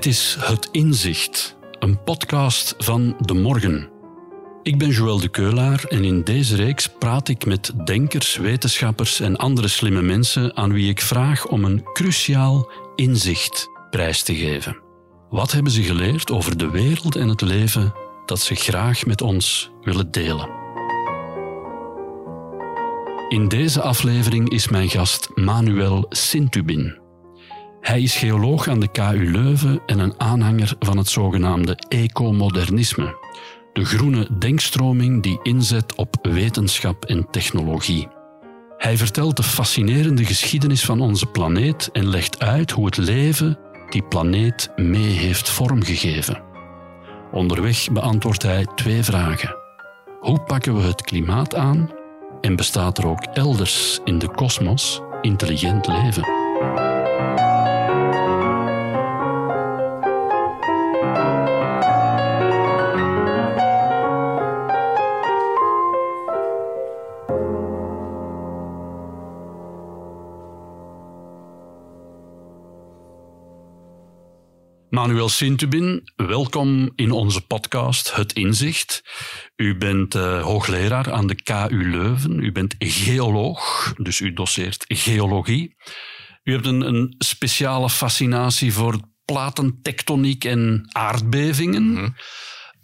Dit is Het Inzicht, een podcast van De Morgen. Ik ben Joël de Keulaar en in deze reeks praat ik met denkers, wetenschappers en andere slimme mensen aan wie ik vraag om een cruciaal inzicht prijs te geven. Wat hebben ze geleerd over de wereld en het leven dat ze graag met ons willen delen? In deze aflevering is mijn gast Manuel Sintubin. Hij is geoloog aan de KU Leuven en een aanhanger van het zogenaamde ecomodernisme, de groene denkstroming die inzet op wetenschap en technologie. Hij vertelt de fascinerende geschiedenis van onze planeet en legt uit hoe het leven die planeet mee heeft vormgegeven. Onderweg beantwoordt hij twee vragen. Hoe pakken we het klimaat aan? En bestaat er ook elders in de kosmos intelligent leven? Manuel Sintubin, welkom in onze podcast Het Inzicht. U bent uh, hoogleraar aan de KU Leuven. U bent geoloog, dus u doseert geologie. U hebt een, een speciale fascinatie voor platentectoniek en aardbevingen. Mm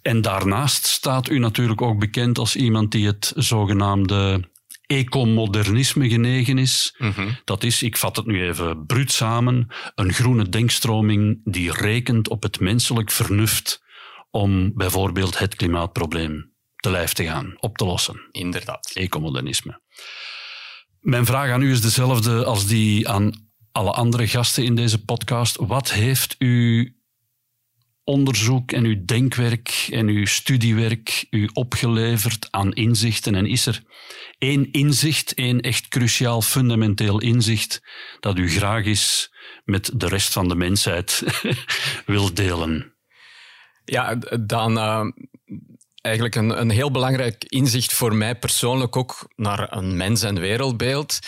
En daarnaast staat u natuurlijk ook bekend als iemand die het zogenaamde ecomodernisme genegen is. Mhm. Dat is, ik vat het nu even bruut samen, een groene denkstroming die rekent op het menselijk vernuft om bijvoorbeeld het klimaatprobleem te lijf te gaan, op te lossen. Inderdaad. Ecomodernisme. Mijn vraag aan u is dezelfde als die aan alle andere gasten in deze podcast. Wat heeft u onderzoek en uw denkwerk en uw studiewerk u opgeleverd aan inzichten? En is er één inzicht, één echt cruciaal, fundamenteel inzicht, dat u graag is met de rest van de mensheid wil delen? Ja, dan uh, eigenlijk een, een heel belangrijk inzicht voor mij persoonlijk ook naar een mens- en wereldbeeld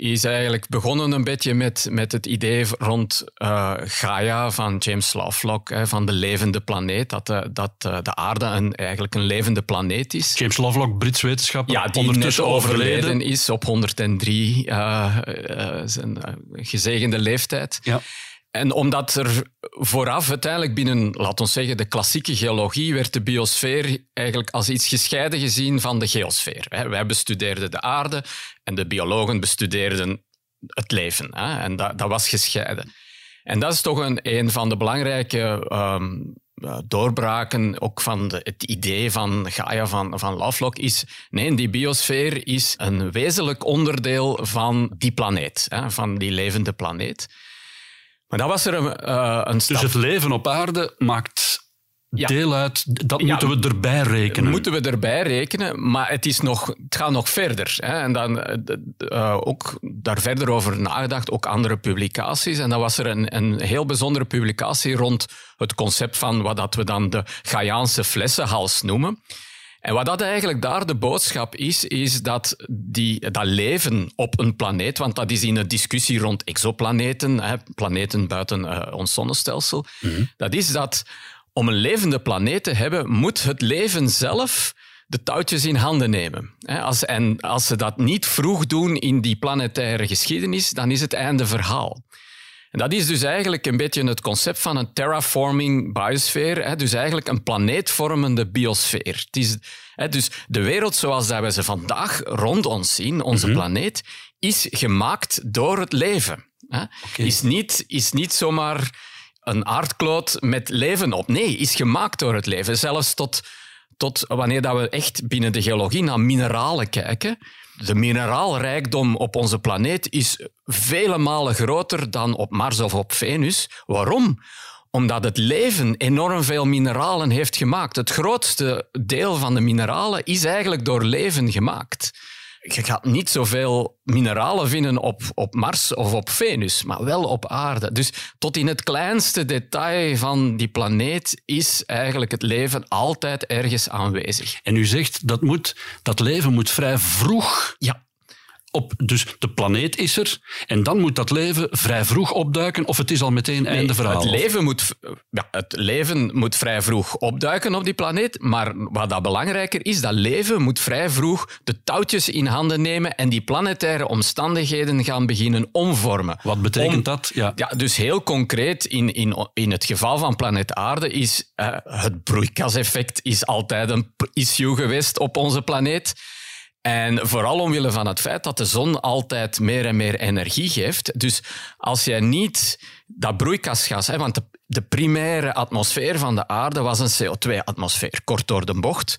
is eigenlijk begonnen een beetje met, met het idee rond uh, Gaia van James Lovelock, hè, van de levende planeet, dat, de, dat de aarde een, eigenlijk een levende planeet is. James Lovelock, Brits wetenschapper, ja, die ondertussen overleden. is op 103, uh, zijn gezegende leeftijd. Ja. En omdat er vooraf uiteindelijk binnen, laten we zeggen, de klassieke geologie werd de biosfeer eigenlijk als iets gescheiden gezien van de geosfeer. Wij bestudeerden de aarde en de biologen bestudeerden het leven. En dat, dat was gescheiden. En dat is toch een, een van de belangrijke um, doorbraken ook van het idee van Gaia van, van Lovelock is, nee, die biosfeer is een wezenlijk onderdeel van die planeet, van die levende planeet. Maar dat was er een, uh, een stap. Dus het leven op aarde maakt deel uit, dat moeten we erbij rekenen. moeten we erbij rekenen, maar het, is nog, het gaat nog verder. Hè. En dan uh, ook daar verder over nagedacht, ook andere publicaties. En dan was er een, een heel bijzondere publicatie rond het concept van wat dat we dan de Gaiaanse flessenhals noemen. En wat dat eigenlijk daar de boodschap is, is dat die, dat leven op een planeet, want dat is in een discussie rond exoplaneten, hè, planeten buiten uh, ons zonnestelsel, mhm. dat is dat om een levende planeet te hebben, moet het leven zelf de touwtjes in handen nemen. Als, en als ze dat niet vroeg doen in die planetaire geschiedenis, dan is het einde verhaal. En dat is dus eigenlijk een beetje het concept van een terraforming biosfeer, dus eigenlijk een planeetvormende biosfeer. Het is, dus de wereld zoals we ze vandaag rond ons zien, onze mhm. planeet, is gemaakt door het leven. Is, niet, is niet zomaar een aardkloot met leven op. Nee, is gemaakt door het leven. Zelfs tot, tot wanneer dat we echt binnen de geologie naar mineralen kijken. De mineraalrijkdom op onze planeet is vele malen groter dan op Mars of op Venus. Waarom? Omdat het leven enorm veel mineralen heeft gemaakt. Het grootste deel van de mineralen is eigenlijk door leven gemaakt je gaat niet zoveel mineralen vinden op, op Mars of op Venus, maar wel op aarde. Dus tot in het kleinste detail van die planeet is eigenlijk het leven altijd ergens aanwezig. En u zegt dat, moet, dat leven moet vrij vroeg ja op, dus de planeet is er en dan moet dat leven vrij vroeg opduiken of het is al meteen Nee, einde verhaal. Het leven, moet, ja, het leven moet vrij vroeg opduiken op die planeet, maar wat dat belangrijker is, dat leven moet vrij vroeg de touwtjes in handen nemen en die planetaire omstandigheden gaan beginnen omvormen. Wat betekent Om- dat? Ja. Ja, dus heel concreet, in, in, in het geval van planeet Aarde is eh, het broeikaseffect is altijd een issue geweest op onze planeet. En vooral omwille van het feit dat de zon altijd meer en meer energie geeft. Dus als jij niet dat broeikasgas, hè, want de, primaire atmosfeer van de aarde was een CO2-atmosfeer, kort door de bocht.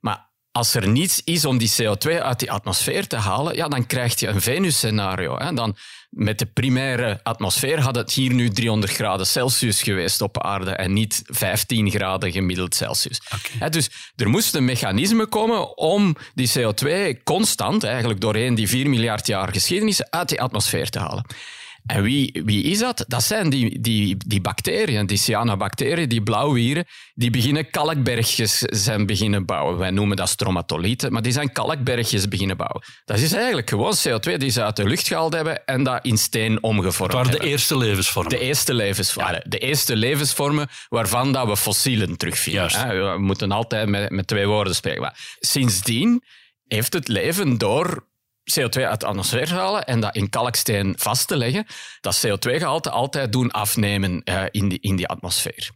Maar als er niets is om die CO2 uit die atmosfeer te halen, ja, dan krijg je een Venus-scenario. Dan met de primaire atmosfeer had het hier nu 300 graden Celsius geweest op aarde en niet 15 graden gemiddeld Celsius. Dus er moest een mechanisme komen om die CO2 constant, eigenlijk doorheen die 4 miljard jaar geschiedenis, uit die atmosfeer te halen. En wie, wie is dat? Dat zijn die, die, die bacteriën, die cyanobacteriën, die blauwwieren, die beginnen kalkbergjes zijn beginnen bouwen. Wij noemen dat stromatolieten, maar die zijn kalkbergjes beginnen bouwen. Dat is eigenlijk gewoon CO2 die ze uit de lucht gehaald hebben en dat in steen omgevormd Het waren de hebben. eerste levensvormen. De eerste levensvormen. De eerste levensvormen waarvan dat we fossielen terugvinden. We moeten altijd met, met twee woorden spreken. Maar sindsdien heeft het leven door CO2 uit de atmosfeer te halen en dat in kalksteen vast te leggen, dat CO2-gehalte altijd doen afnemen eh, in, die, in die atmosfeer.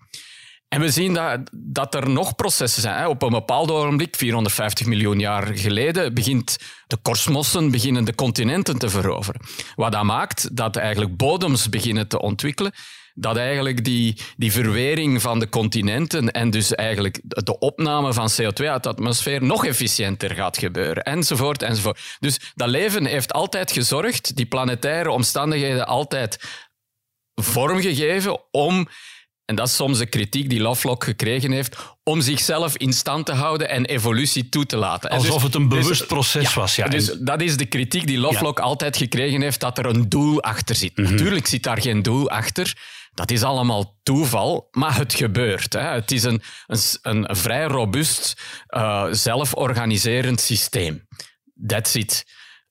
En we zien dat, dat er nog processen zijn. Op een bepaald ogenblik, 450 miljoen jaar geleden, begint de kosmossen beginnen de continenten te veroveren. Wat dat maakt dat eigenlijk bodems beginnen te ontwikkelen. Dat eigenlijk die, die verwering van de continenten en dus eigenlijk de opname van CO2 uit de atmosfeer nog efficiënter gaat gebeuren. Enzovoort, enzovoort. Dus dat leven heeft altijd gezorgd, die planetaire omstandigheden altijd vormgegeven om, en dat is soms de kritiek die Lovelock gekregen heeft, om zichzelf in stand te houden en evolutie toe te laten. En Alsof dus- het een dus- bewust proces was. Ja. dus dat is de kritiek die Lovelock altijd gekregen heeft, dat er een doel achter zit. Natuurlijk zit daar geen doel achter. Dat is allemaal toeval, maar het gebeurt. Hè. Het is een, een, een vrij robuust, eh, zelforganiserend systeem. That's it.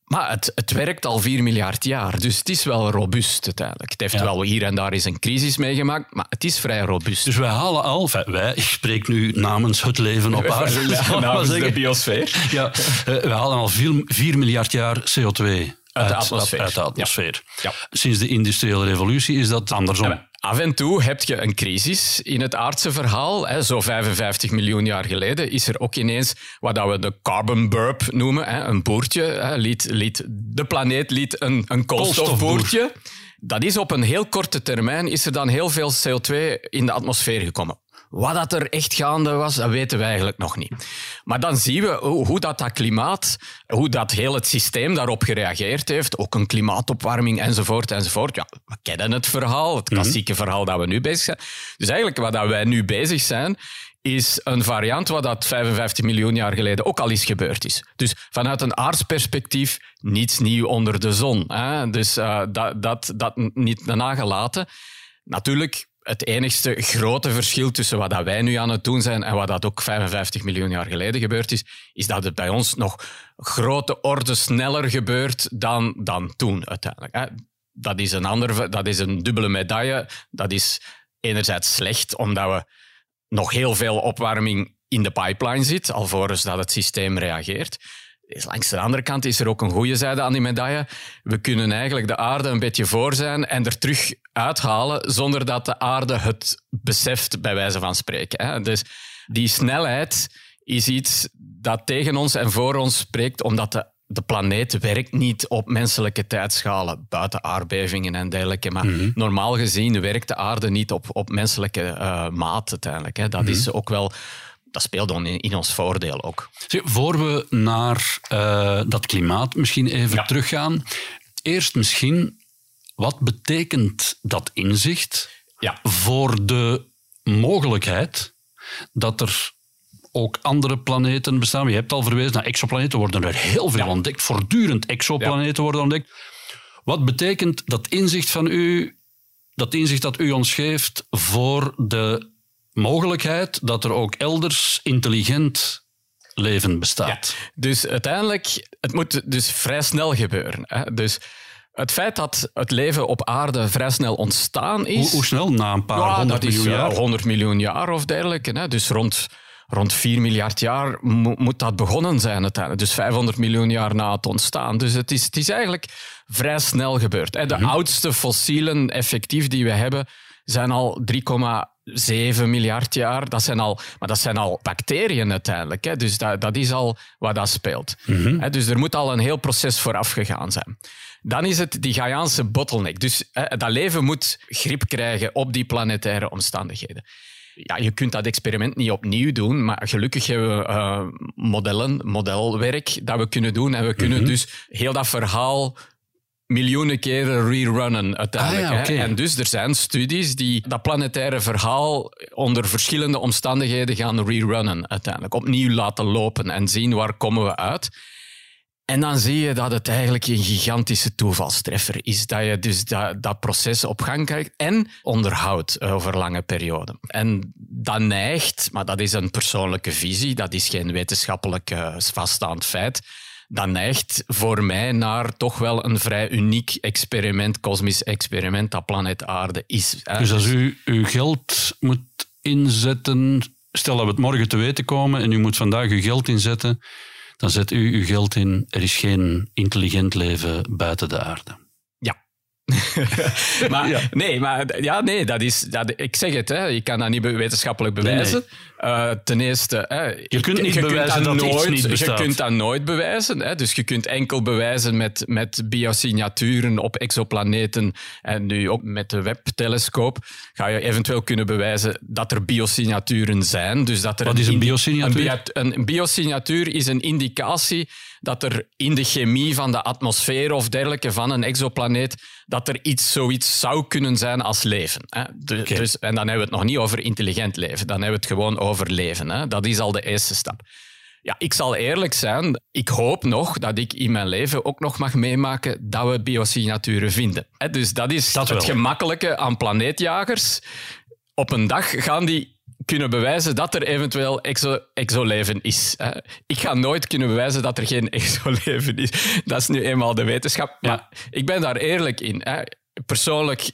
Maar het, het werkt al 4 miljard jaar, dus het is wel robuust uiteindelijk. Het heeft Ja. wel hier en daar eens een crisis meegemaakt, maar het is vrij robuust. Dus wij halen al, wij, ik spreek nu namens het leven op aarde. namens de biosfeer. Ja, eh, we halen al 4 miljard jaar CO2 uit, atmosfeer. uit de atmosfeer. Ja. Sinds de industriële revolutie is dat andersom. Af en toe heb je een crisis in het aardse verhaal. Hè. Zo 55 miljoen jaar geleden is er ook ineens wat dat we de carbon burp noemen. Hè. Een boertje. Hè. Liet, liet, de planeet liet een, een koolstofboertje. Dat is op een heel korte termijn is er dan heel veel CO2 in de atmosfeer gekomen. Wat dat er echt gaande was, dat weten we eigenlijk nog niet. Maar dan zien we hoe, dat, dat klimaat, hoe dat heel het systeem daarop gereageerd heeft. Ook een klimaatopwarming enzovoort enzovoort. Ja, we kennen het verhaal, het klassieke verhaal dat we nu bezig zijn. Dus eigenlijk wat dat wij nu bezig zijn, is een variant wat dat 55 miljoen jaar geleden ook al eens gebeurd is. Dus vanuit een aardsperspectief niets nieuw onder de zon. Hè? Dus eh, dat, dat, dat niet nagelaten. Natuurlijk, het enigste grote verschil tussen wat wij nu aan het doen zijn en wat dat ook 55 miljoen jaar geleden gebeurd is, is dat het bij ons nog grote orde sneller gebeurt dan, dan toen uiteindelijk. Dat is een ander, dat is een dubbele medaille. Dat is enerzijds slecht, omdat we nog heel veel opwarming in de pipeline zit, alvorens dat het systeem reageert. Langs de andere kant is er ook een goede zijde aan die medaille. We kunnen eigenlijk de aarde een beetje voor zijn en er terug uithalen zonder dat de aarde het beseft, bij wijze van spreken. hè. Dus die snelheid is iets dat tegen ons en voor ons spreekt, omdat de, de planeet werkt niet op menselijke tijdschalen, buiten aardbevingen en dergelijke. Maar normaal gezien werkt de aarde niet op, op menselijke eh, maat uiteindelijk. Hè. Dat is ook wel... Dat speelt dan in, in ons voordeel ook. Zeg, voor we naar eh, dat klimaat misschien even Ja. teruggaan, eerst misschien, wat betekent dat inzicht Ja. voor de mogelijkheid dat er ook andere planeten bestaan? Je hebt al verwezen naar exoplaneten, worden er heel veel Ja. ontdekt, voortdurend exoplaneten worden ontdekt. Wat betekent dat inzicht van u, dat inzicht dat u ons geeft voor de mogelijkheid dat er ook elders intelligent leven bestaat. Dus uiteindelijk, het moet dus vrij snel gebeuren. Hè? Dus het feit dat het leven op aarde vrij snel ontstaan is... Hoe, hoe snel? Na een paar ja, honderd miljoen eh, jaar? 100 miljoen jaar of dergelijke. Hè? Dus rond, rond 4 miljard jaar mo- moet dat begonnen zijn uiteindelijk. Dus 500 miljoen jaar na het ontstaan. Dus het is, het is eigenlijk vrij snel gebeurd. Hè? De oudste fossielen effectief die we hebben zijn al 3,7 miljard jaar. Dat zijn al, maar dat zijn al bacteriën uiteindelijk. Hè? Dus dat, dat is al wat dat speelt. Hè, Dus er moet al een heel proces vooraf gegaan zijn. Dan is het die Gaiaanse bottleneck. Dus hè, dat leven moet grip krijgen op die planetaire omstandigheden. Ja, je kunt dat experiment niet opnieuw doen, maar gelukkig hebben we eh, modellen, modelwerk dat we kunnen doen. En we kunnen dus heel dat verhaal miljoenen keren rerunnen uiteindelijk. Ah ja, hè. oké. En dus er zijn studies die dat planetaire verhaal onder verschillende omstandigheden gaan rerunnen uiteindelijk. Opnieuw laten lopen en zien waar komen we uit. En dan zie je dat het eigenlijk een gigantische toevalstreffer is. Dat je dus dat, dat proces op gang krijgt en onderhoudt over lange perioden. En dat neigt, maar dat is een persoonlijke visie, dat is geen wetenschappelijk eh, vaststaand feit. Dat neigt voor mij naar toch wel een vrij uniek experiment, kosmisch experiment, dat planeet Aarde is. hè. Dus als u uw geld moet inzetten, stel dat we het morgen te weten komen en u moet vandaag uw geld inzetten, dan zet u uw geld in. Er is geen intelligent leven buiten de aarde. Ja. maar, Ja. Nee, maar ja, nee, dat is, dat, ik zeg het, hè, je kan dat niet wetenschappelijk bewijzen. Eh, ten eerste, hè, Je kunt niet bewijzen dat nooit, niet Je bestaat. kunt dat nooit bewijzen. Hè, dus je kunt enkel bewijzen met, met biosignaturen op exoplaneten en nu ook met de Webb-telescoop ga je eventueel kunnen bewijzen dat er biosignaturen zijn. Dus dat er Wat is een biosignatuur? Een, een biosignatuur is een indicatie dat er in de chemie van de atmosfeer of dergelijke van een exoplaneet, dat er iets zoiets zou kunnen zijn als leven. Hè. De- dus, en dan hebben we het nog niet over intelligent leven, dan hebben we het gewoon over leven. Hè. Dat is al de eerste stap. Ja, ik zal eerlijk zijn, ik hoop nog dat ik in mijn leven ook nog mag meemaken dat we biosignaturen vinden. Hè, Dus dat is Dat het gemakkelijke aan planeetjagers. Op een dag gaan die kunnen bewijzen dat er eventueel exo exoleven is. Ik ga nooit kunnen bewijzen dat er geen exoleven is. Dat is nu eenmaal de wetenschap. Maar ik ben daar eerlijk in. Persoonlijk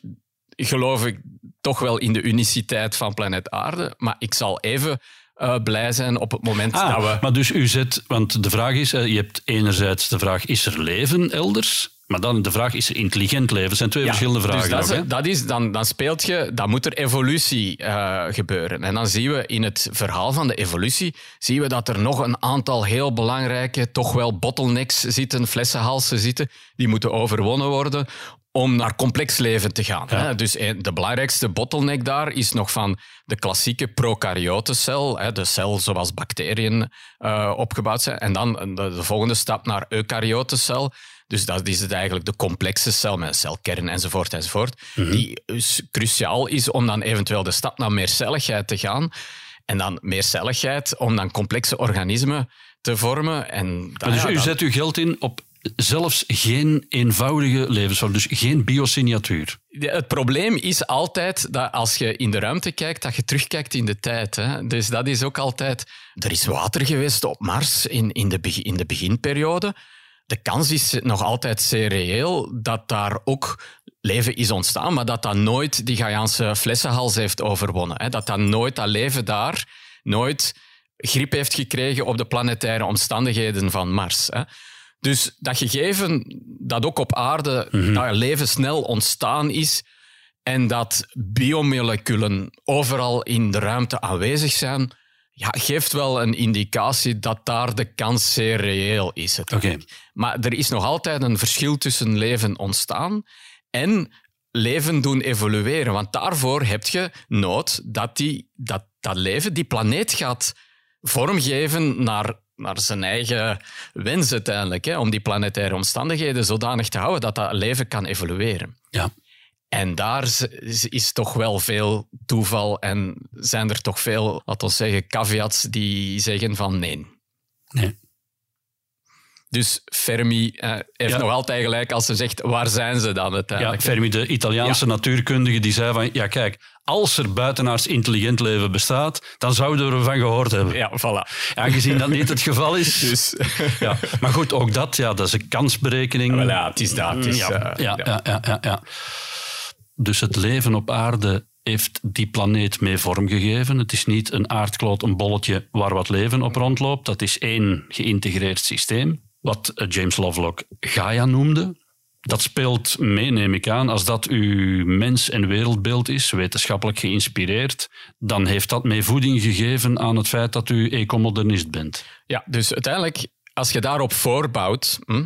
geloof ik toch wel in de uniciteit van planeet Aarde. Maar ik zal even eh, blij zijn op het moment dat we... Ah, maar dus u zet, want de vraag is, eh, je hebt enerzijds de vraag, is er leven elders? Maar dan de vraag, is er intelligent leven? Dat zijn twee Ja, verschillende vragen. Dus dat, ook, is, dat is, dan, dan speelt je, dan moet er evolutie eh, gebeuren. En dan zien we in het verhaal van de evolutie, zien we dat er nog een aantal heel belangrijke, toch wel bottlenecks zitten, flessenhalsen zitten, die moeten overwonnen worden om naar complex leven te gaan. Hè? Dus eh, de belangrijkste bottleneck daar is nog van de klassieke prokaryotencel, hè, de cel zoals bacteriën eh, opgebouwd zijn. En dan de, de volgende stap naar eukaryotencel. Dus dat is het eigenlijk de complexe cel met een celkern enzovoort enzovoort. Die dus cruciaal is om dan eventueel de stap naar meercelligheid te gaan. En dan meercelligheid om dan complexe organismen te vormen. En dan, dus ja, u zet uw geld in op zelfs geen eenvoudige levensvorm, dus geen biosignatuur. Het probleem is altijd dat als je in de ruimte kijkt, dat je terugkijkt in de tijd. Hè. Dus dat is ook altijd... Er is water geweest op Mars in, in, de, in de beginperiode. De kans is nog altijd zeer reëel dat daar ook leven is ontstaan, maar dat dat nooit die Gaiaanse flessenhals heeft overwonnen. Hè. Dat dat nooit, dat leven daar, nooit grip heeft gekregen op de planetaire omstandigheden van Mars. Hè. Dus dat gegeven dat ook op aarde dat leven snel ontstaan is en dat biomoleculen overal in de ruimte aanwezig zijn, ja, geeft wel een indicatie dat daar de kans zeer reëel is. Oké. Maar er is nog altijd een verschil tussen leven ontstaan en leven doen evolueren. Want daarvoor heb je nood dat die, dat, dat leven die planeet gaat vormgeven naar, naar zijn eigen wens uiteindelijk. Hè, om die planetaire omstandigheden zodanig te houden dat dat leven kan evolueren. Ja. En daar is, is- is toch wel veel toeval en zijn er toch veel, laten we zeggen, caveats die zeggen van nee. Nee. Dus Fermi eh, heeft nog altijd gelijk als ze zegt, waar zijn ze dan uiteindelijk? Ja, Fermi, de Italiaanse natuurkundige, die zei van, ja kijk, als er buitenaards intelligent leven bestaat, dan zouden we ervan gehoord hebben. Ja, voilà. Aangezien dat niet het geval is. Dus. Ja. Maar goed, ook dat, ja, dat is een kansberekening. ja, het is dat. Het is, ja, uh, ja, ja, ja, ja, ja. Dus het leven op aarde heeft die planeet mee vormgegeven. Het is niet een aardkloot, een bolletje waar wat leven op rondloopt. Dat is één geïntegreerd systeem. Wat James Lovelock Gaia noemde. Dat speelt mee, neem ik aan. Als dat uw mens- en wereldbeeld is, wetenschappelijk geïnspireerd, dan heeft dat mee voeding gegeven aan het feit dat u ecomodernist bent. Ja, dus uiteindelijk, als je daarop voorbouwt, hm,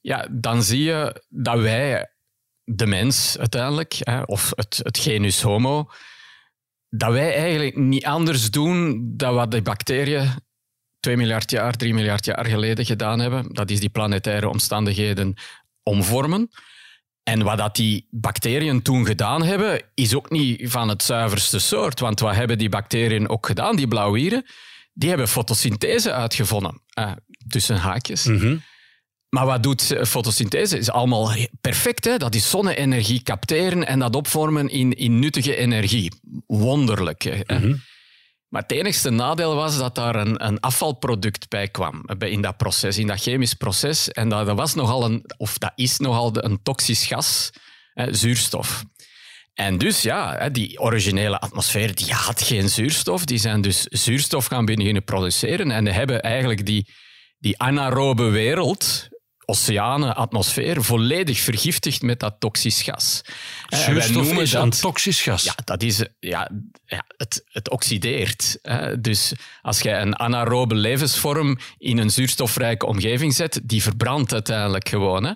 ja, dan zie je dat wij, de mens uiteindelijk, hè, of het, het genus homo, dat wij eigenlijk niet anders doen dan wat de bacteriën 2 miljard jaar, 3 miljard jaar geleden gedaan hebben. Dat is die planetaire omstandigheden omvormen. En wat dat die bacteriën toen gedaan hebben, is ook niet van het zuiverste soort. Want wat hebben die bacteriën ook gedaan, die blauwieren? Die hebben fotosynthese uitgevonden, eh, tussen haakjes. Mhm. Maar wat doet fotosynthese? Is allemaal perfect. Hè? Dat is zonne-energie capteren en dat opvormen in, in nuttige energie. Wonderlijk. Hè? Mhm. Maar het enigste nadeel was dat daar een, een afvalproduct bij kwam in dat proces, in dat chemisch proces. En dat, dat was nogal een, of dat is nogal een toxisch gas, hè, zuurstof. En dus ja, die originele atmosfeer die had geen zuurstof. Die zijn dus zuurstof gaan beginnen produceren en hebben eigenlijk die, die anaerobe wereld, oceanen, atmosfeer, volledig vergiftigd met dat toxisch gas. Wij Zuurstof noemen is dat- een toxisch gas. ja, dat is, ja, ja het, het oxideert. Hè. Dus als je een anaerobe levensvorm in een zuurstofrijke omgeving zet, die verbrandt uiteindelijk gewoon. Hè.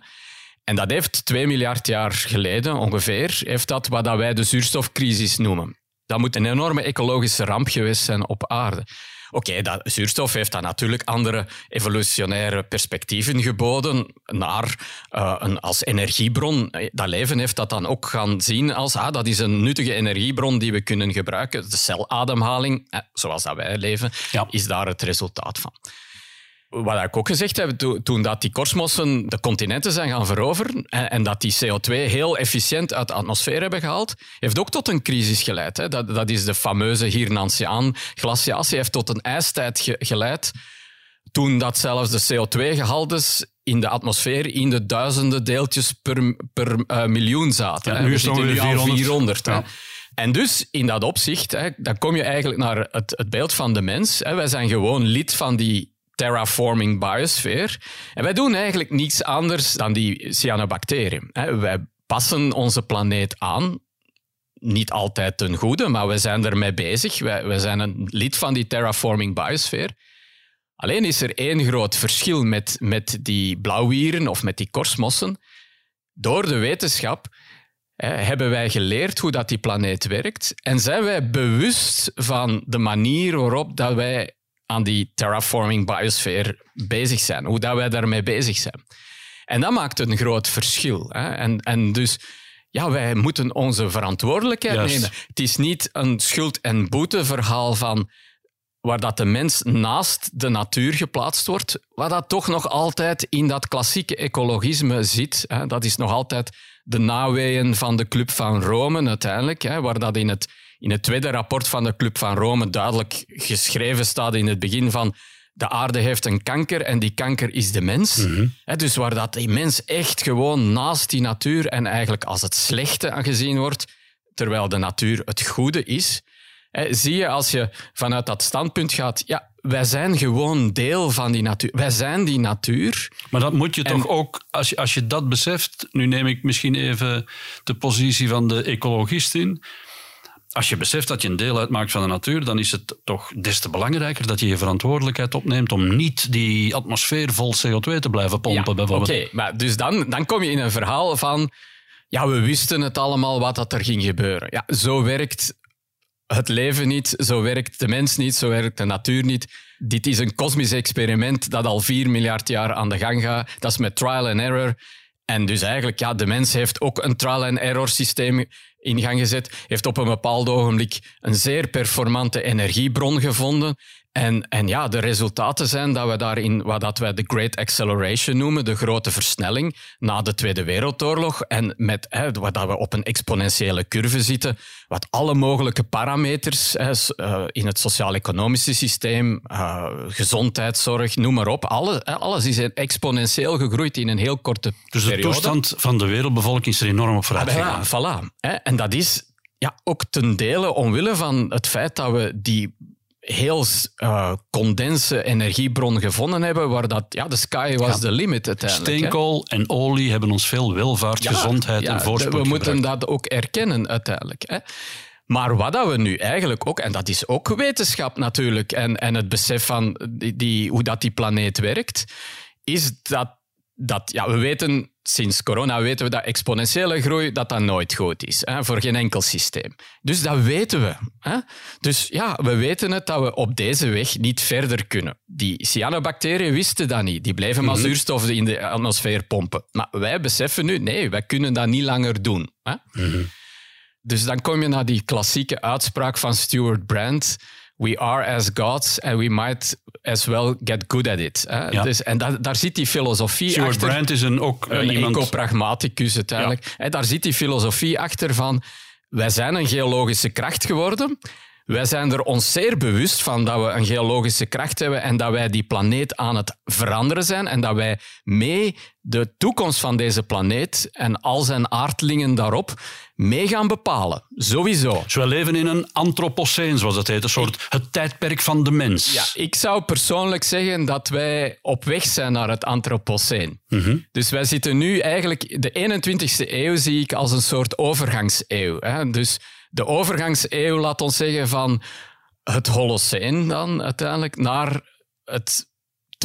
En dat heeft 2 miljard jaar geleden ongeveer, heeft dat wat dat wij de zuurstofcrisis noemen. Dat moet een enorme ecologische ramp geweest zijn op aarde. Oké, dat zuurstof heeft dan natuurlijk andere evolutionaire perspectieven geboden naar eh, een, als energiebron. Eh, Dat leven heeft dat dan ook gaan zien als ah, dat is een nuttige energiebron die we kunnen gebruiken. De celademhaling, eh, zoals dat wij leven, Ja. is daar het resultaat van. Wat ik ook gezegd heb, to- toen dat die korstmossen de continenten zijn gaan veroveren en, en dat die CO2 heel efficiënt uit de atmosfeer hebben gehaald, heeft ook tot een crisis geleid. Hè. Dat, dat is de fameuze Hirnantiaan-glaciatie, heeft tot een ijstijd ge- geleid. Toen dat zelfs de CO2-gehaltes in de atmosfeer in de duizenden deeltjes per, per eh, miljoen zaten. Ja, nu is zitten nu ongeveer aan 400. 400. hè. Ja. En dus in dat opzicht, hè, dan kom je eigenlijk naar het, het beeld van de mens. Hè. Wij zijn gewoon lid van die terraforming biosfeer. En wij doen eigenlijk niets anders dan die cyanobacteriën. Wij passen onze planeet aan. Niet altijd ten goede, maar we zijn ermee bezig. Wij, zijn een lid van die terraforming biosfeer. Alleen is er één groot verschil met, met die blauwieren of met die korstmossen. Door de wetenschap hebben wij geleerd hoe dat die planeet werkt en zijn wij bewust van de manier waarop dat wij aan die terraforming biosfeer bezig zijn, hoe dat wij daarmee bezig zijn. En dat maakt een groot verschil. Hè. En, en dus ja, wij moeten onze verantwoordelijkheid Juist. nemen. Het is niet een schuld- en boeteverhaal van waar dat de mens naast de natuur geplaatst wordt, waar dat toch nog altijd in dat klassieke ecologisme zit. Hè. Dat is nog altijd de naweeën van de Club van Rome uiteindelijk, hè, waar dat in het, in het tweede rapport van de Club van Rome duidelijk geschreven staat in het begin van de aarde heeft een kanker en die kanker is de mens. Hè, dus waar dat die mens echt gewoon naast die natuur en eigenlijk als het slechte aangezien wordt, terwijl de natuur het goede is. Zie je als je vanuit dat standpunt gaat, ja, wij zijn gewoon deel van die natuur. Wij zijn die natuur. Maar dat moet je En- toch ook, als je, als je dat beseft, nu neem ik misschien even de positie van de ecologist in. Als je beseft dat je een deel uitmaakt van de natuur, dan is het toch des te belangrijker dat je je verantwoordelijkheid opneemt om niet die atmosfeer vol CO2 te blijven pompen, Ja, bijvoorbeeld. Oké, maar dus dan, dan kom je in een verhaal van, ja, we wisten het allemaal wat dat er ging gebeuren. Ja, zo werkt het leven niet, zo werkt de mens niet, zo werkt de natuur niet. Dit is een kosmisch experiment dat al 4 miljard jaar aan de gang gaat. Dat is met trial and error. En dus eigenlijk, ja, de mens heeft ook een trial and error systeem in gang gezet, heeft op een bepaald ogenblik een zeer performante energiebron gevonden. En, en ja, de resultaten zijn dat we daarin wat dat wij de Great Acceleration noemen, de grote versnelling na de Tweede Wereldoorlog. En met hè, wat dat we op een exponentiële curve zitten, wat alle mogelijke parameters hè, uh, in het sociaal-economische systeem, uh, gezondheidszorg, noem maar op, alle, hè, alles is exponentieel gegroeid in een heel korte dus periode. Dus de toestand van de wereldbevolking is er enorm op vooruit gegaan. Ja, voilà. Hè, en dat is ja, ook ten dele omwille van het feit dat we die heel uh, condense energiebron gevonden hebben, waar dat, ja, de sky was ja. the limit uiteindelijk. Steenkool en olie hebben ons veel welvaart, ja, gezondheid en voorspoed We moeten dat ook erkennen uiteindelijk. Hè. Maar wat dat we nu eigenlijk ook, en dat is ook wetenschap natuurlijk, en, en het besef van die, die, hoe dat die planeet werkt, is dat, dat ja, we weten sinds corona weten we dat exponentiële groei dat dat nooit goed is hè, voor geen enkel systeem. Dus dat weten we. Hè. Dus ja, we weten het dat we op deze weg niet verder kunnen. Die cyanobacteriën wisten dat niet. Die blijven maar mhm. zuurstof in de atmosfeer pompen. Maar wij beseffen nu, nee, wij kunnen dat niet langer doen. Hè. Mhm. Dus dan kom je naar die klassieke uitspraak van Stuart Brand we are as gods and we might as well get good at it. Hè? Dus, en daar, daar zit die filosofie Stuart achter. Brand is een, ook een iemand... ecopragmaticus uiteindelijk. Ja. Daar zit die filosofie achter van wij zijn een geologische kracht geworden. Wij zijn er ons zeer bewust van dat we een geologische kracht hebben en dat wij die planeet aan het veranderen zijn en dat wij mee de toekomst van deze planeet en al zijn aardlingen daarop mee gaan bepalen. Sowieso. Dus we leven in een antropoceen, zoals dat heet, een soort het tijdperk van de mens. Ja, ik zou persoonlijk zeggen dat wij op weg zijn naar het antropoceen. Mm Dus wij zitten nu eigenlijk... De 21ste eeuw zie ik als een soort overgangseeuw. Hè? Dus de overgangseeuw, laat ons zeggen, van het Holoceen dan uiteindelijk naar het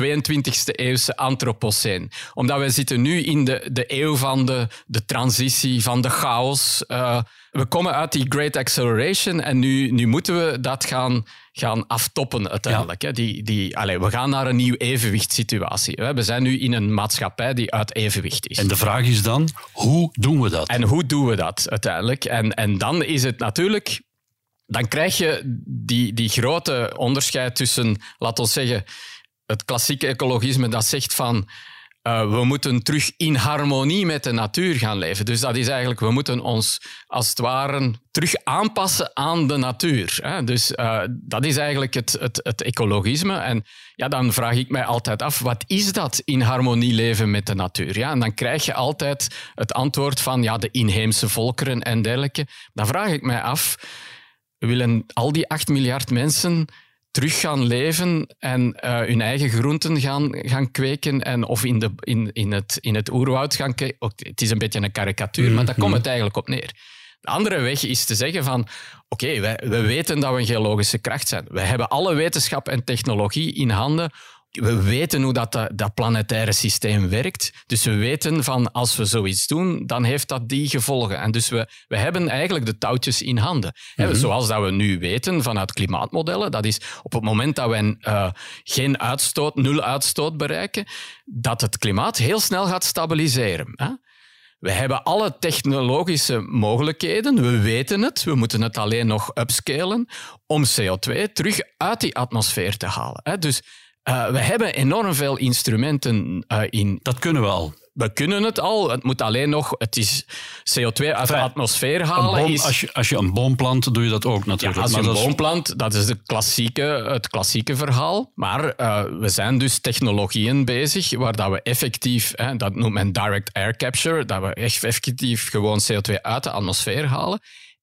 22e eeuwse Anthropoceen. Omdat we zitten nu in de, de eeuw van de, de transitie, van de chaos. Uh, we komen uit die Great Acceleration en nu, nu moeten we dat gaan, gaan aftoppen uiteindelijk. Ja. Hè. Die, die, allez, we gaan naar een nieuw evenwichtssituatie. We zijn nu in een maatschappij die uit evenwicht is. En de vraag is dan, hoe doen we dat? En hoe doen we dat uiteindelijk? En, en dan is het natuurlijk... Dan krijg je die, die grote onderscheid tussen, laten we zeggen het klassieke ecologisme dat zegt van uh, we moeten terug in harmonie met de natuur gaan leven. Dus dat is eigenlijk, we moeten ons als het ware terug aanpassen aan de natuur. Hè? Dus uh, dat is eigenlijk het, het, het, ecologisme. En ja, dan vraag ik mij altijd af, wat is dat in harmonie leven met de natuur? Ja, en dan krijg je altijd het antwoord van ja, de inheemse volkeren en dergelijke. Dan vraag ik mij af, willen al die 8 miljard mensen terug gaan leven en uh, hun eigen groenten gaan, gaan kweken en of in, de, in, in, het, in het oerwoud gaan kweken. Het is een beetje een karikatuur, maar daar komt het eigenlijk op neer. De andere weg is te zeggen van, oké, okay, we weten dat we een geologische kracht zijn. We hebben alle wetenschap en technologie in handen we weten hoe dat, dat planetaire systeem werkt. Dus we weten van als we zoiets doen, dan heeft dat die gevolgen. En dus we, we hebben eigenlijk de touwtjes in handen. Mm Zoals dat we nu weten vanuit klimaatmodellen, dat is op het moment dat we uh, geen uitstoot, nul uitstoot bereiken, dat het klimaat heel snel gaat stabiliseren. Hè? We hebben alle technologische mogelijkheden, we weten het, we moeten het alleen nog upscalen om CO2 terug uit die atmosfeer te halen. Dus uh, we hebben enorm veel instrumenten uh, in. Dat kunnen we al. We kunnen het al. Het moet alleen nog. Het is CO2 uit de atmosfeer halen. Boom, is... als, je, als je een boom plant, doe je dat ook natuurlijk. Ja, als je een boom plant, dat is de klassieke, het klassieke verhaal. Maar uh, we zijn dus technologieën bezig waar dat we effectief, hè, dat noemt men direct air capture, dat we echt effectief gewoon CO2 uit de atmosfeer halen.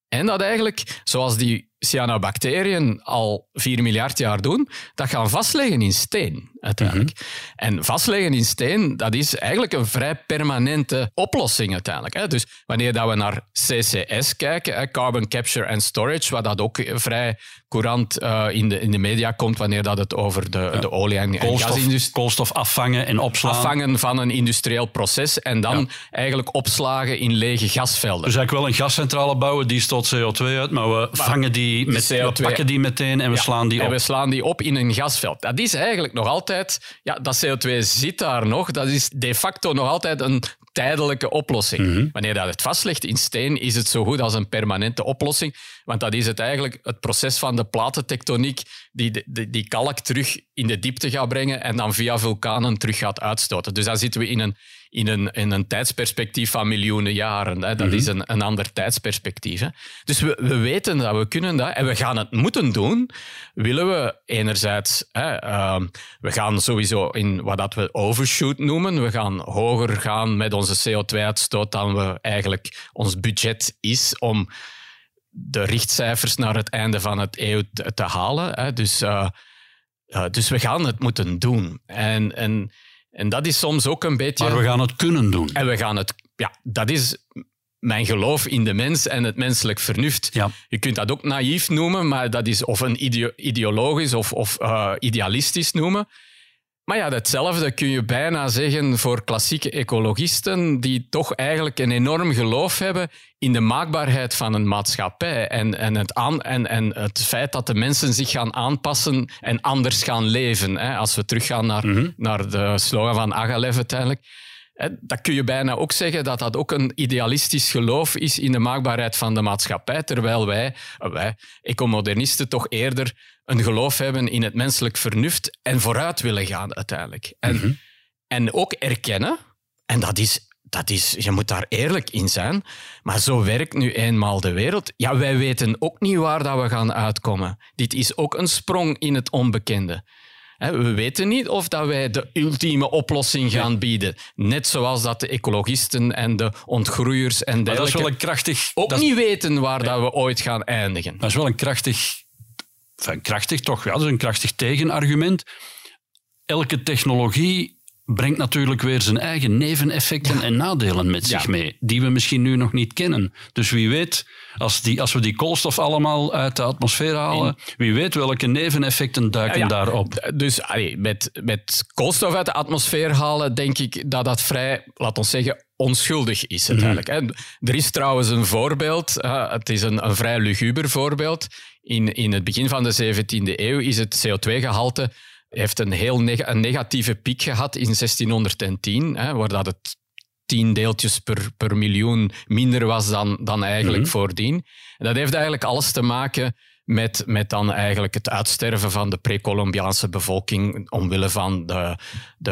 En dat eigenlijk, zoals die cyanobacteriën al 4 miljard jaar doen, dat gaan vastleggen in steen uiteindelijk. Mhm. En vastleggen in steen, dat is eigenlijk een vrij permanente oplossing uiteindelijk. Hè. Dus wanneer dat we naar CCS kijken, Carbon Capture and Storage, wat dat ook vrij courant uh, in, de, in de media komt wanneer dat het over de, ja. de olie- en, koolstof, gasindustrie... Koolstof afvangen en opslaan. Afvangen van een industrieel proces en dan ja. eigenlijk opslagen in lege gasvelden. Dus eigenlijk wel een gascentrale bouwen, die stoot CO2 uit, maar we maar vangen die met, CO2, we pakken die meteen en we ja, slaan die op. En we slaan die op in een gasveld. Dat is eigenlijk nog altijd... Ja, dat CO2 zit daar nog. Dat is de facto nog altijd een tijdelijke oplossing. Mhm. Wanneer dat het vastlegt in steen, is het zo goed als een permanente oplossing. Want dat is het eigenlijk het proces van de platentectoniek die de- die kalk terug in de diepte gaat brengen en dan via vulkanen terug gaat uitstoten. Dus dan zitten we in een, in een, in een tijdsperspectief van miljoenen jaren. Hè. Dat is een, een ander tijdsperspectief. Hè. Dus we, we weten dat, we kunnen dat en we gaan het moeten doen. Willen we enerzijds, hè, ehm, we gaan sowieso in wat dat we overshoot noemen, we gaan hoger gaan met onze CO2-uitstoot dan we eigenlijk ons budget is om de richtcijfers naar het einde van het eeuw te, te halen. Hè. Dus, eh, eh, dus we gaan het moeten doen. En, en, en dat is soms ook een beetje... Maar we gaan het kunnen doen. En we gaan het... Ja, dat is mijn geloof in de mens en het menselijk vernuft. Ja. Je kunt dat ook naïef noemen, maar dat is of een ideo- ideologisch of, of eh, idealistisch noemen. Maar ja, hetzelfde kun je bijna zeggen voor klassieke ecologisten, die toch eigenlijk een enorm geloof hebben in de maakbaarheid van een maatschappij en, en, het, aan, en, en het feit dat de mensen zich gaan aanpassen en anders gaan leven. Hè. Als we teruggaan naar, naar de slogan van Agalev uiteindelijk. Dat kun je bijna ook zeggen dat dat ook een idealistisch geloof is in de maakbaarheid van de maatschappij, terwijl wij, eh, wij ecomodernisten, toch eerder een geloof hebben in het menselijk vernuft en vooruit willen gaan uiteindelijk. En, en ook erkennen, en dat is, dat is, je moet daar eerlijk in zijn, maar zo werkt nu eenmaal de wereld. Ja, wij weten ook niet waar dat we gaan uitkomen. Dit is ook een sprong in het onbekende. We weten niet of dat wij de ultieme oplossing gaan bieden. Net zoals dat de ecologisten en de ontgroeiers en Maar dat is dergelijke wel een krachtig... ook dat niet weten waar dat we ooit gaan eindigen. Dat is wel een krachtig, enfin, krachtig toch, ja, dat is een krachtig tegenargument. Elke technologie brengt natuurlijk weer zijn eigen neveneffecten en nadelen met zich Ja. mee, die we misschien nu nog niet kennen. Dus wie weet, als, die, als we die koolstof allemaal uit de atmosfeer halen, wie weet welke neveneffecten duiken Ja, daarop. Dus allee, met, met koolstof uit de atmosfeer halen, denk ik dat dat vrij, laat ons zeggen, onschuldig is uiteindelijk. hè. Er is trouwens een voorbeeld, eh, het is een, een vrij luguber voorbeeld. In, in het begin van de 17e eeuw is het CO2-gehalte heeft een heel neg- een negatieve piek gehad in 1610, hè, waar dat het tien deeltjes per, per miljoen minder was dan, dan eigenlijk voordien. En dat heeft eigenlijk alles te maken met, met dan eigenlijk het uitsterven van de pre-Columbiaanse bevolking omwille van de, de,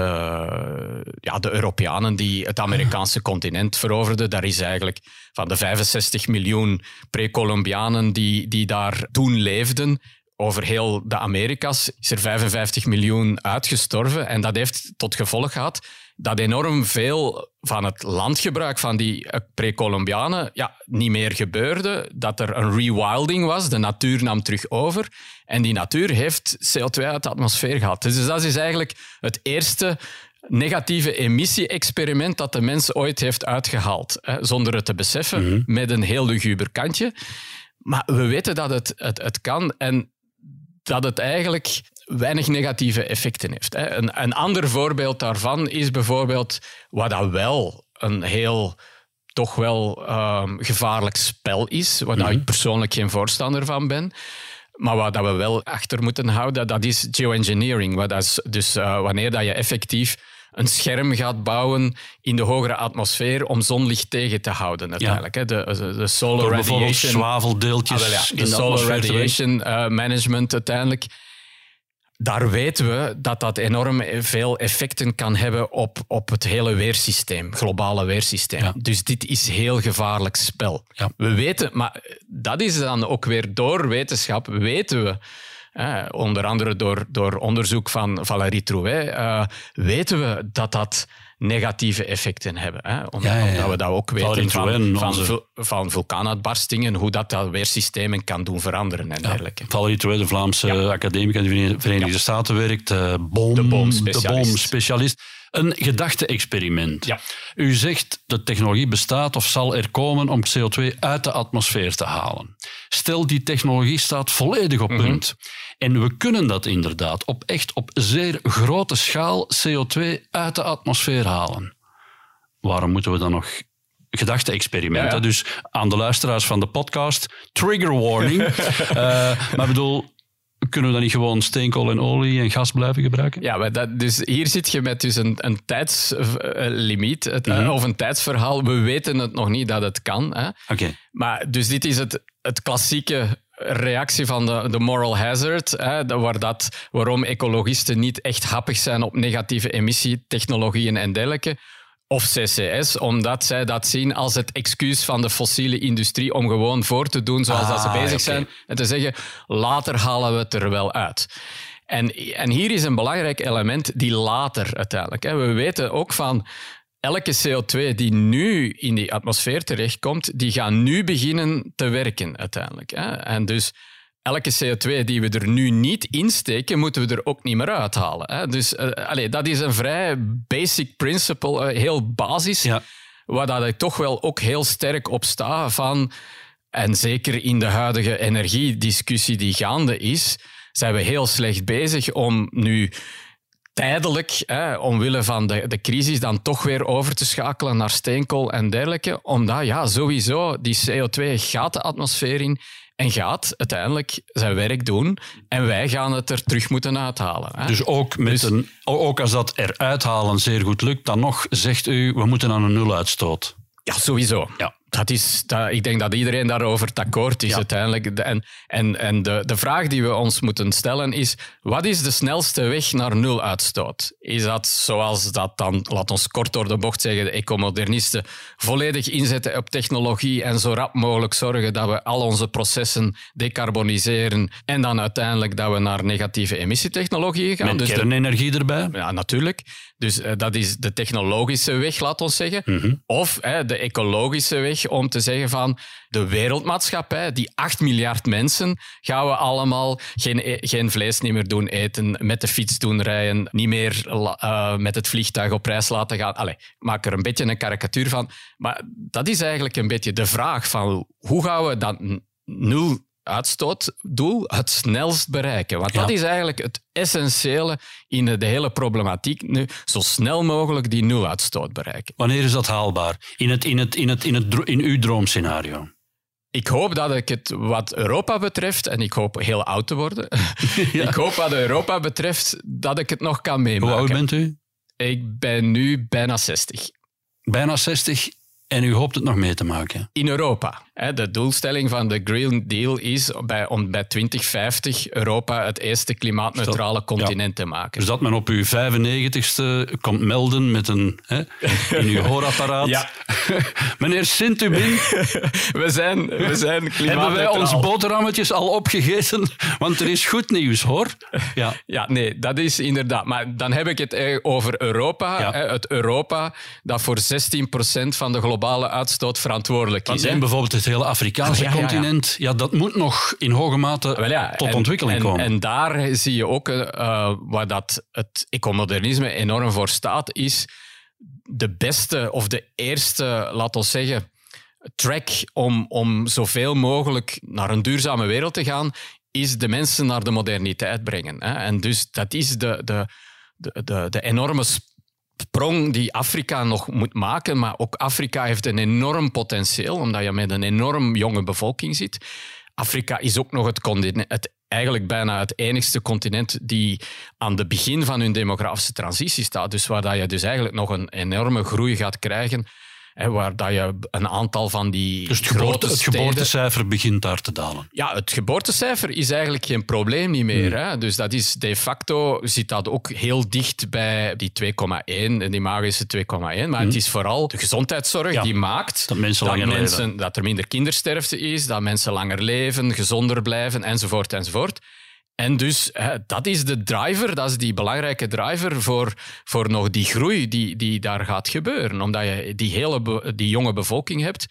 ja, de Europeanen die het Amerikaanse continent veroverden. Daar is eigenlijk van de 65 miljoen pre-Columbianen die, die daar toen leefden, over heel de Amerika's is er 55 miljoen uitgestorven. En dat heeft tot gevolg gehad dat enorm veel van het landgebruik van die eh, pre-Columbianen ja, niet meer gebeurde. Dat er een rewilding was, de natuur nam terug over. En die natuur heeft CO2 uit de atmosfeer gehad. Dus dat is eigenlijk het eerste negatieve emissie-experiment dat de mens ooit heeft uitgehaald. Hè, zonder het te beseffen, met een heel luguber kantje. Maar we weten dat het, het, het kan en dat het eigenlijk weinig negatieve effecten heeft. hè. Een, een ander voorbeeld daarvan is bijvoorbeeld wat dat wel een heel toch wel ehm, gevaarlijk spel is, waar dat ik persoonlijk geen voorstander van ben. Maar wat dat we wel achter moeten houden, dat is geoengineering. Wat dat is dus eh, wanneer dat je effectief een scherm gaat bouwen in de hogere atmosfeer om zonlicht tegen te houden uiteindelijk. hè. De, de, de solar Door radiation... zwaveldeeltjes Ah, wel ja, in de solar radiation eh, management uiteindelijk. Daar weten we dat dat enorm veel effecten kan hebben op, op het hele weersysteem, globale weersysteem. Ja. Dus dit is heel gevaarlijk spel. Ja. We weten, maar dat is dan ook weer door wetenschap, weten we, eh, onder andere door, door onderzoek van Valérie Trouet, eh, weten we dat dat negatieve effecten hebben. Hè? Om- Ja, ja, ja. Omdat we dat ook weten van, van, onze- van vulkaanuitbarstingen, hoe dat, dat weersystemen kan doen veranderen en dergelijke. Valerie Trouet, de Vlaamse academica die in de Verenigde Staten werkt, eh, boom, De boomspecialist. Een gedachte-experiment. U zegt de technologie bestaat of zal er komen om CO2 uit de atmosfeer te halen. Stel, die technologie staat volledig op punt. En we kunnen dat inderdaad op echt op zeer grote schaal CO2 uit de atmosfeer halen. Waarom moeten we dan nog gedachte-experimenten? Ja, ja. Dus aan de luisteraars van de podcast, trigger warning. Eh, maar ik bedoel, kunnen we dan niet gewoon steenkool en olie en gas blijven gebruiken? Ja, maar dat, dus hier zit je met dus een, een tijdslimiet het, mm of een tijdsverhaal. We weten het nog niet dat het kan. Oké. Maar dus dit is het, het klassieke reactie van de, de moral hazard, hè, waar dat, waarom ecologisten niet echt happig zijn op negatieve emissietechnologieën en dergelijke of CCS, omdat zij dat zien als het excuus van de fossiele industrie om gewoon voor te doen zoals dat ze ah, bezig zijn en te zeggen, later halen we het er wel uit. En, en hier is een belangrijk element, die later uiteindelijk. Hè. We weten ook van elke CO2 die nu in die atmosfeer terechtkomt, die gaan nu beginnen te werken uiteindelijk. Hè. En dus elke CO2 die we er nu niet insteken, moeten we er ook niet meer uithalen. Hè? Dus uh, allez, dat is een vrij basic principle, uh, heel basis, ja. waar dat ik toch wel ook heel sterk op sta van, en zeker in de huidige energiediscussie die gaande is, zijn we heel slecht bezig om nu tijdelijk, hè, omwille van de, de crisis, dan toch weer over te schakelen naar steenkool en dergelijke. Omdat ja, sowieso die CO2 gaat de atmosfeer in en gaat uiteindelijk zijn werk doen en wij gaan het er terug moeten uithalen. Hè? Dus ook, met dus- een, ook als dat eruit halen zeer goed lukt, dan nog zegt u, we moeten aan een nuluitstoot. Ja, sowieso. Ja dat is, dat, ik denk dat iedereen daarover akkoord is uiteindelijk. En, en, en de, de vraag die we ons moeten stellen is, wat is de snelste weg naar nul uitstoot? Is dat zoals dat dan, laat ons kort door de bocht zeggen, de ecomodernisten volledig inzetten op technologie en zo rap mogelijk zorgen dat we al onze processen decarboniseren en dan uiteindelijk dat we naar negatieve emissietechnologieën gaan? Met dus kernenergie erbij? Ja, natuurlijk. Dus uh, dat is de technologische weg, laat ons zeggen. Mhm. Of de ecologische weg om te zeggen van de wereldmaatschappij, die 8 miljard mensen, gaan we allemaal geen, e-, geen vlees niet meer doen eten, met de fiets doen rijden, niet meer uh, met het vliegtuig op reis laten gaan. Allee, ik maak er een beetje een karikatuur van. Maar dat is eigenlijk een beetje de vraag van hoe gaan we dat nul uitstootdoel het snelst bereiken. Want dat is eigenlijk het essentiële in de hele problematiek nu. Zo snel mogelijk die nuluitstoot bereiken. Wanneer is dat haalbaar? In, het, in, het, in, het, in, het, in uw droomscenario? Ik hoop dat ik het wat Europa betreft, en ik hoop heel oud te worden, ik hoop wat Europa betreft dat ik het nog kan meemaken. Hoe oud bent u? Ik ben nu bijna 60. Bijna 60 en u hoopt het nog mee te maken? In Europa. De doelstelling van de Green Deal is bij, om bij 2050 Europa het eerste klimaatneutrale continent te maken. Dus dat men op uw 95ste komt melden met een hè, in uw hoorapparaat. Ja. Meneer Sint-Ubin. we zijn, we zijn Hebben wij ons boterhammetjes al opgegeten? Want er is goed nieuws, hoor. Ja. ja, nee, dat is inderdaad. Maar dan heb ik het over Europa. Het Europa dat voor 16% van de globale uitstoot verantwoordelijk is. En bijvoorbeeld het hele Afrikaanse ah, continent, ja, dat moet nog in hoge mate tot ontwikkeling en, komen. En daar zie je ook uh, waar dat het ecomodernisme enorm voor staat, is de beste of de eerste, laten we zeggen, track om, om zoveel mogelijk naar een duurzame wereld te gaan, is de mensen naar de moderniteit brengen. Hè? En dus dat is de, de, de, de, de enorme sprong die Afrika nog moet maken. Maar ook Afrika heeft een enorm potentieel, omdat je met een enorm jonge bevolking zit. Afrika is ook nog het, het eigenlijk bijna het enigste continent die aan het begin van hun demografische transitie staat. Dus waar dat je dus eigenlijk nog een enorme groei gaat krijgen waar dat je een aantal van die. Dus het, geboorte, het geboortecijfer begint daar te dalen. Ja, het geboortecijfer is eigenlijk geen probleem niet meer. Hmm. Hè? Dus dat is de facto zit dat ook heel dicht bij die 2,1, die magische 2,1. Maar het hmm. is vooral de gezondheidszorg die maakt dat, mensen dat, mensen, dat er minder kindersterfte is, dat mensen langer leven, gezonder blijven, enzovoort, enzovoort. En dus dat is de driver, dat is die belangrijke driver voor, voor nog die groei die, die daar gaat gebeuren. Omdat je die hele die jonge bevolking hebt.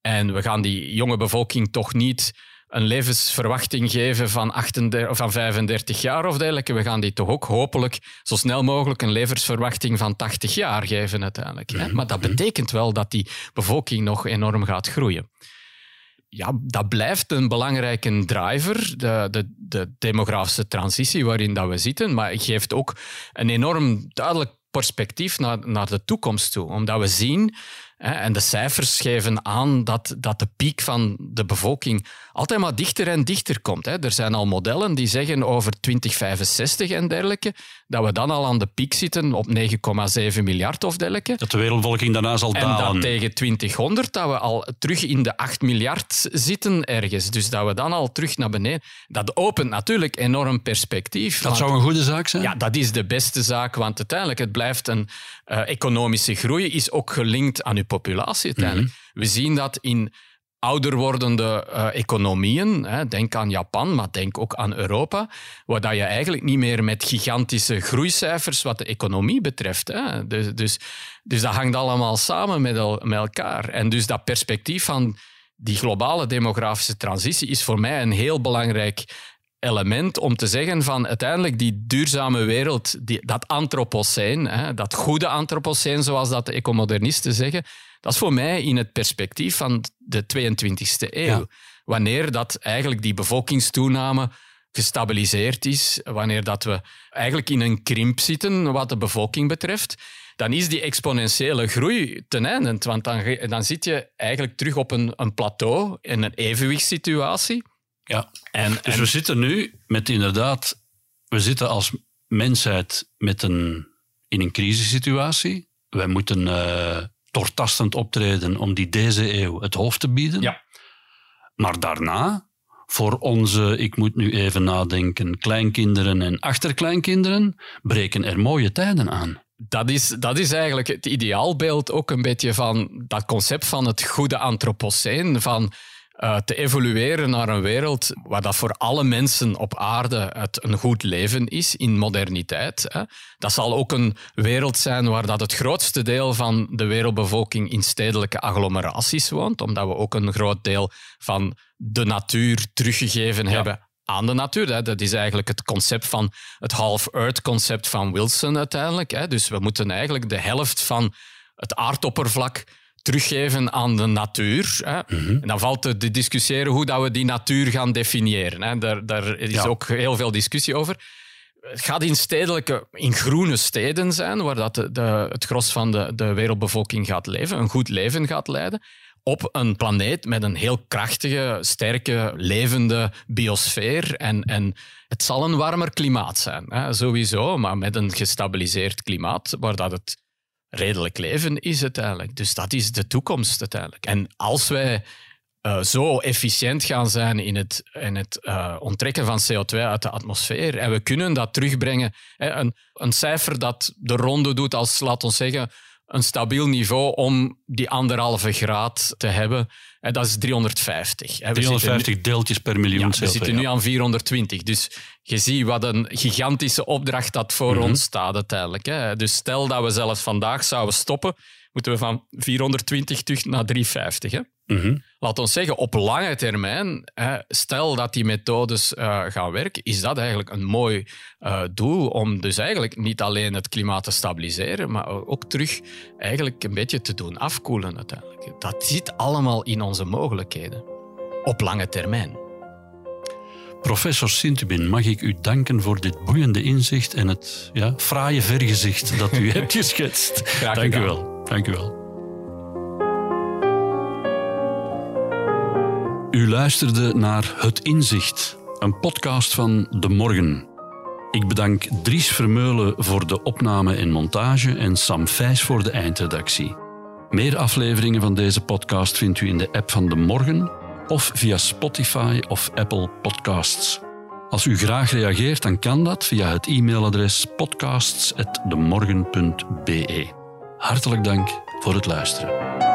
En we gaan die jonge bevolking toch niet een levensverwachting geven van, 38, van 35 jaar of dergelijke. We gaan die toch ook hopelijk zo snel mogelijk een levensverwachting van 80 jaar geven uiteindelijk. Mhm. Maar dat betekent wel dat die bevolking nog enorm gaat groeien ja, dat blijft een belangrijke driver, de, de, de demografische transitie waarin dat we zitten. Maar het geeft ook een enorm duidelijk perspectief naar, naar de toekomst toe. Omdat we zien En de cijfers geven aan dat, dat de piek van de bevolking altijd maar dichter en dichter komt. Er zijn al modellen die zeggen over 2065 en dergelijke, dat we dan al aan de piek zitten op 9,7 miljard of dergelijke. Dat de wereldbevolking daarna zal dalen. En dat tegen 2000 dat we al terug in de 8 miljard zitten ergens. Dus dat we dan al terug naar beneden. Dat opent natuurlijk enorm perspectief. Dat zou een goede zaak zijn? Ja, dat is de beste zaak, want uiteindelijk het blijft een uh, economische groei, is ook gelinkt aan uw populatie uiteindelijk. Mhm. We zien dat in ouder wordende uh, economieën, hè, denk aan Japan, maar denk ook aan Europa, waar dat je eigenlijk niet meer met gigantische groeicijfers wat de economie betreft. Hè. Dus, dus, dus dat hangt allemaal samen met, el, met elkaar. En dus dat perspectief van die globale demografische transitie is voor mij een heel belangrijk element om te zeggen van uiteindelijk die duurzame wereld, die, dat antropoceen, hè, dat goede antropoceen zoals dat de ecomodernisten zeggen, dat is voor mij in het perspectief van de 22e eeuw. Wanneer dat eigenlijk die bevolkingstoename gestabiliseerd is, wanneer dat we eigenlijk in een krimp zitten wat de bevolking betreft, dan is die exponentiële groei ten einde. Want dan, dan zit je eigenlijk terug op een, een plateau, in een evenwichtssituatie. Ja, en, dus we zitten nu met inderdaad, we zitten als mensheid met een, in een crisissituatie. Wij moeten uh, doortastend optreden om die deze eeuw het hoofd te bieden. Ja. Maar daarna, voor onze, ik moet nu even nadenken, kleinkinderen en achterkleinkinderen, breken er mooie tijden aan. Dat is, dat is eigenlijk het ideaalbeeld ook een beetje van dat concept van het goede antropoceen, van uh, te evolueren naar een wereld waar dat voor alle mensen op aarde het een goed leven is in moderniteit. Hè. Dat zal ook een wereld zijn waar dat het grootste deel van de wereldbevolking in stedelijke agglomeraties woont, omdat we ook een groot deel van de natuur teruggegeven hebben aan de natuur. Hè. Dat is eigenlijk het concept van het half-earth-concept van Wilson uiteindelijk. Hè. Dus we moeten eigenlijk de helft van het aardoppervlak teruggeven aan de natuur. Hè. Mhm. En dan valt te discussiëren hoe dat we die natuur gaan definiëren. Hè. Daar, daar is ook heel veel discussie over. Het gaat in stedelijke, in groene steden zijn, waar dat de, de, het gros van de, de wereldbevolking gaat leven, een goed leven gaat leiden op een planeet met een heel krachtige, sterke, levende biosfeer. En, en het zal een warmer klimaat zijn, hè, sowieso, maar met een gestabiliseerd klimaat, waar dat het redelijk leven is uiteindelijk. Dus dat is de toekomst uiteindelijk. En als wij uh, zo efficiënt gaan zijn in het, in het uh, onttrekken van CO2 uit de atmosfeer en we kunnen dat terugbrengen, hè, een, een cijfer dat de ronde doet als, laten we zeggen, een stabiel niveau om die anderhalve graad te hebben. En dat is 350. 350 deeltjes per miljoen. Ja, we zitten nu aan 420. Dus je ziet wat een gigantische opdracht dat voor mhm. ons staat uiteindelijk. Hè. Dus stel dat we zelfs vandaag zouden stoppen, moeten we van 420 terug naar 350. Hè. Mm Laat ons zeggen, op lange termijn, stel dat die methodes uh, gaan werken, is dat eigenlijk een mooi uh, doel om dus eigenlijk niet alleen het klimaat te stabiliseren, maar ook terug eigenlijk een beetje te doen afkoelen uiteindelijk. Dat zit allemaal in onze mogelijkheden. Op lange termijn. Professor Sintubin, mag ik u danken voor dit boeiende inzicht en het ja, fraaie vergezicht dat u hebt geschetst. Graag Dank u wel. Dank u wel. U luisterde naar Het Inzicht, een podcast van De Morgen. Ik bedank Dries Vermeulen voor de opname en montage en Sam Vijs voor de eindredactie. Meer afleveringen van deze podcast vindt u in de app van De Morgen of via Spotify of Apple Podcasts. Als u graag reageert, dan kan dat via het e-mailadres podcasts.demorgen.be. Hartelijk dank voor het luisteren.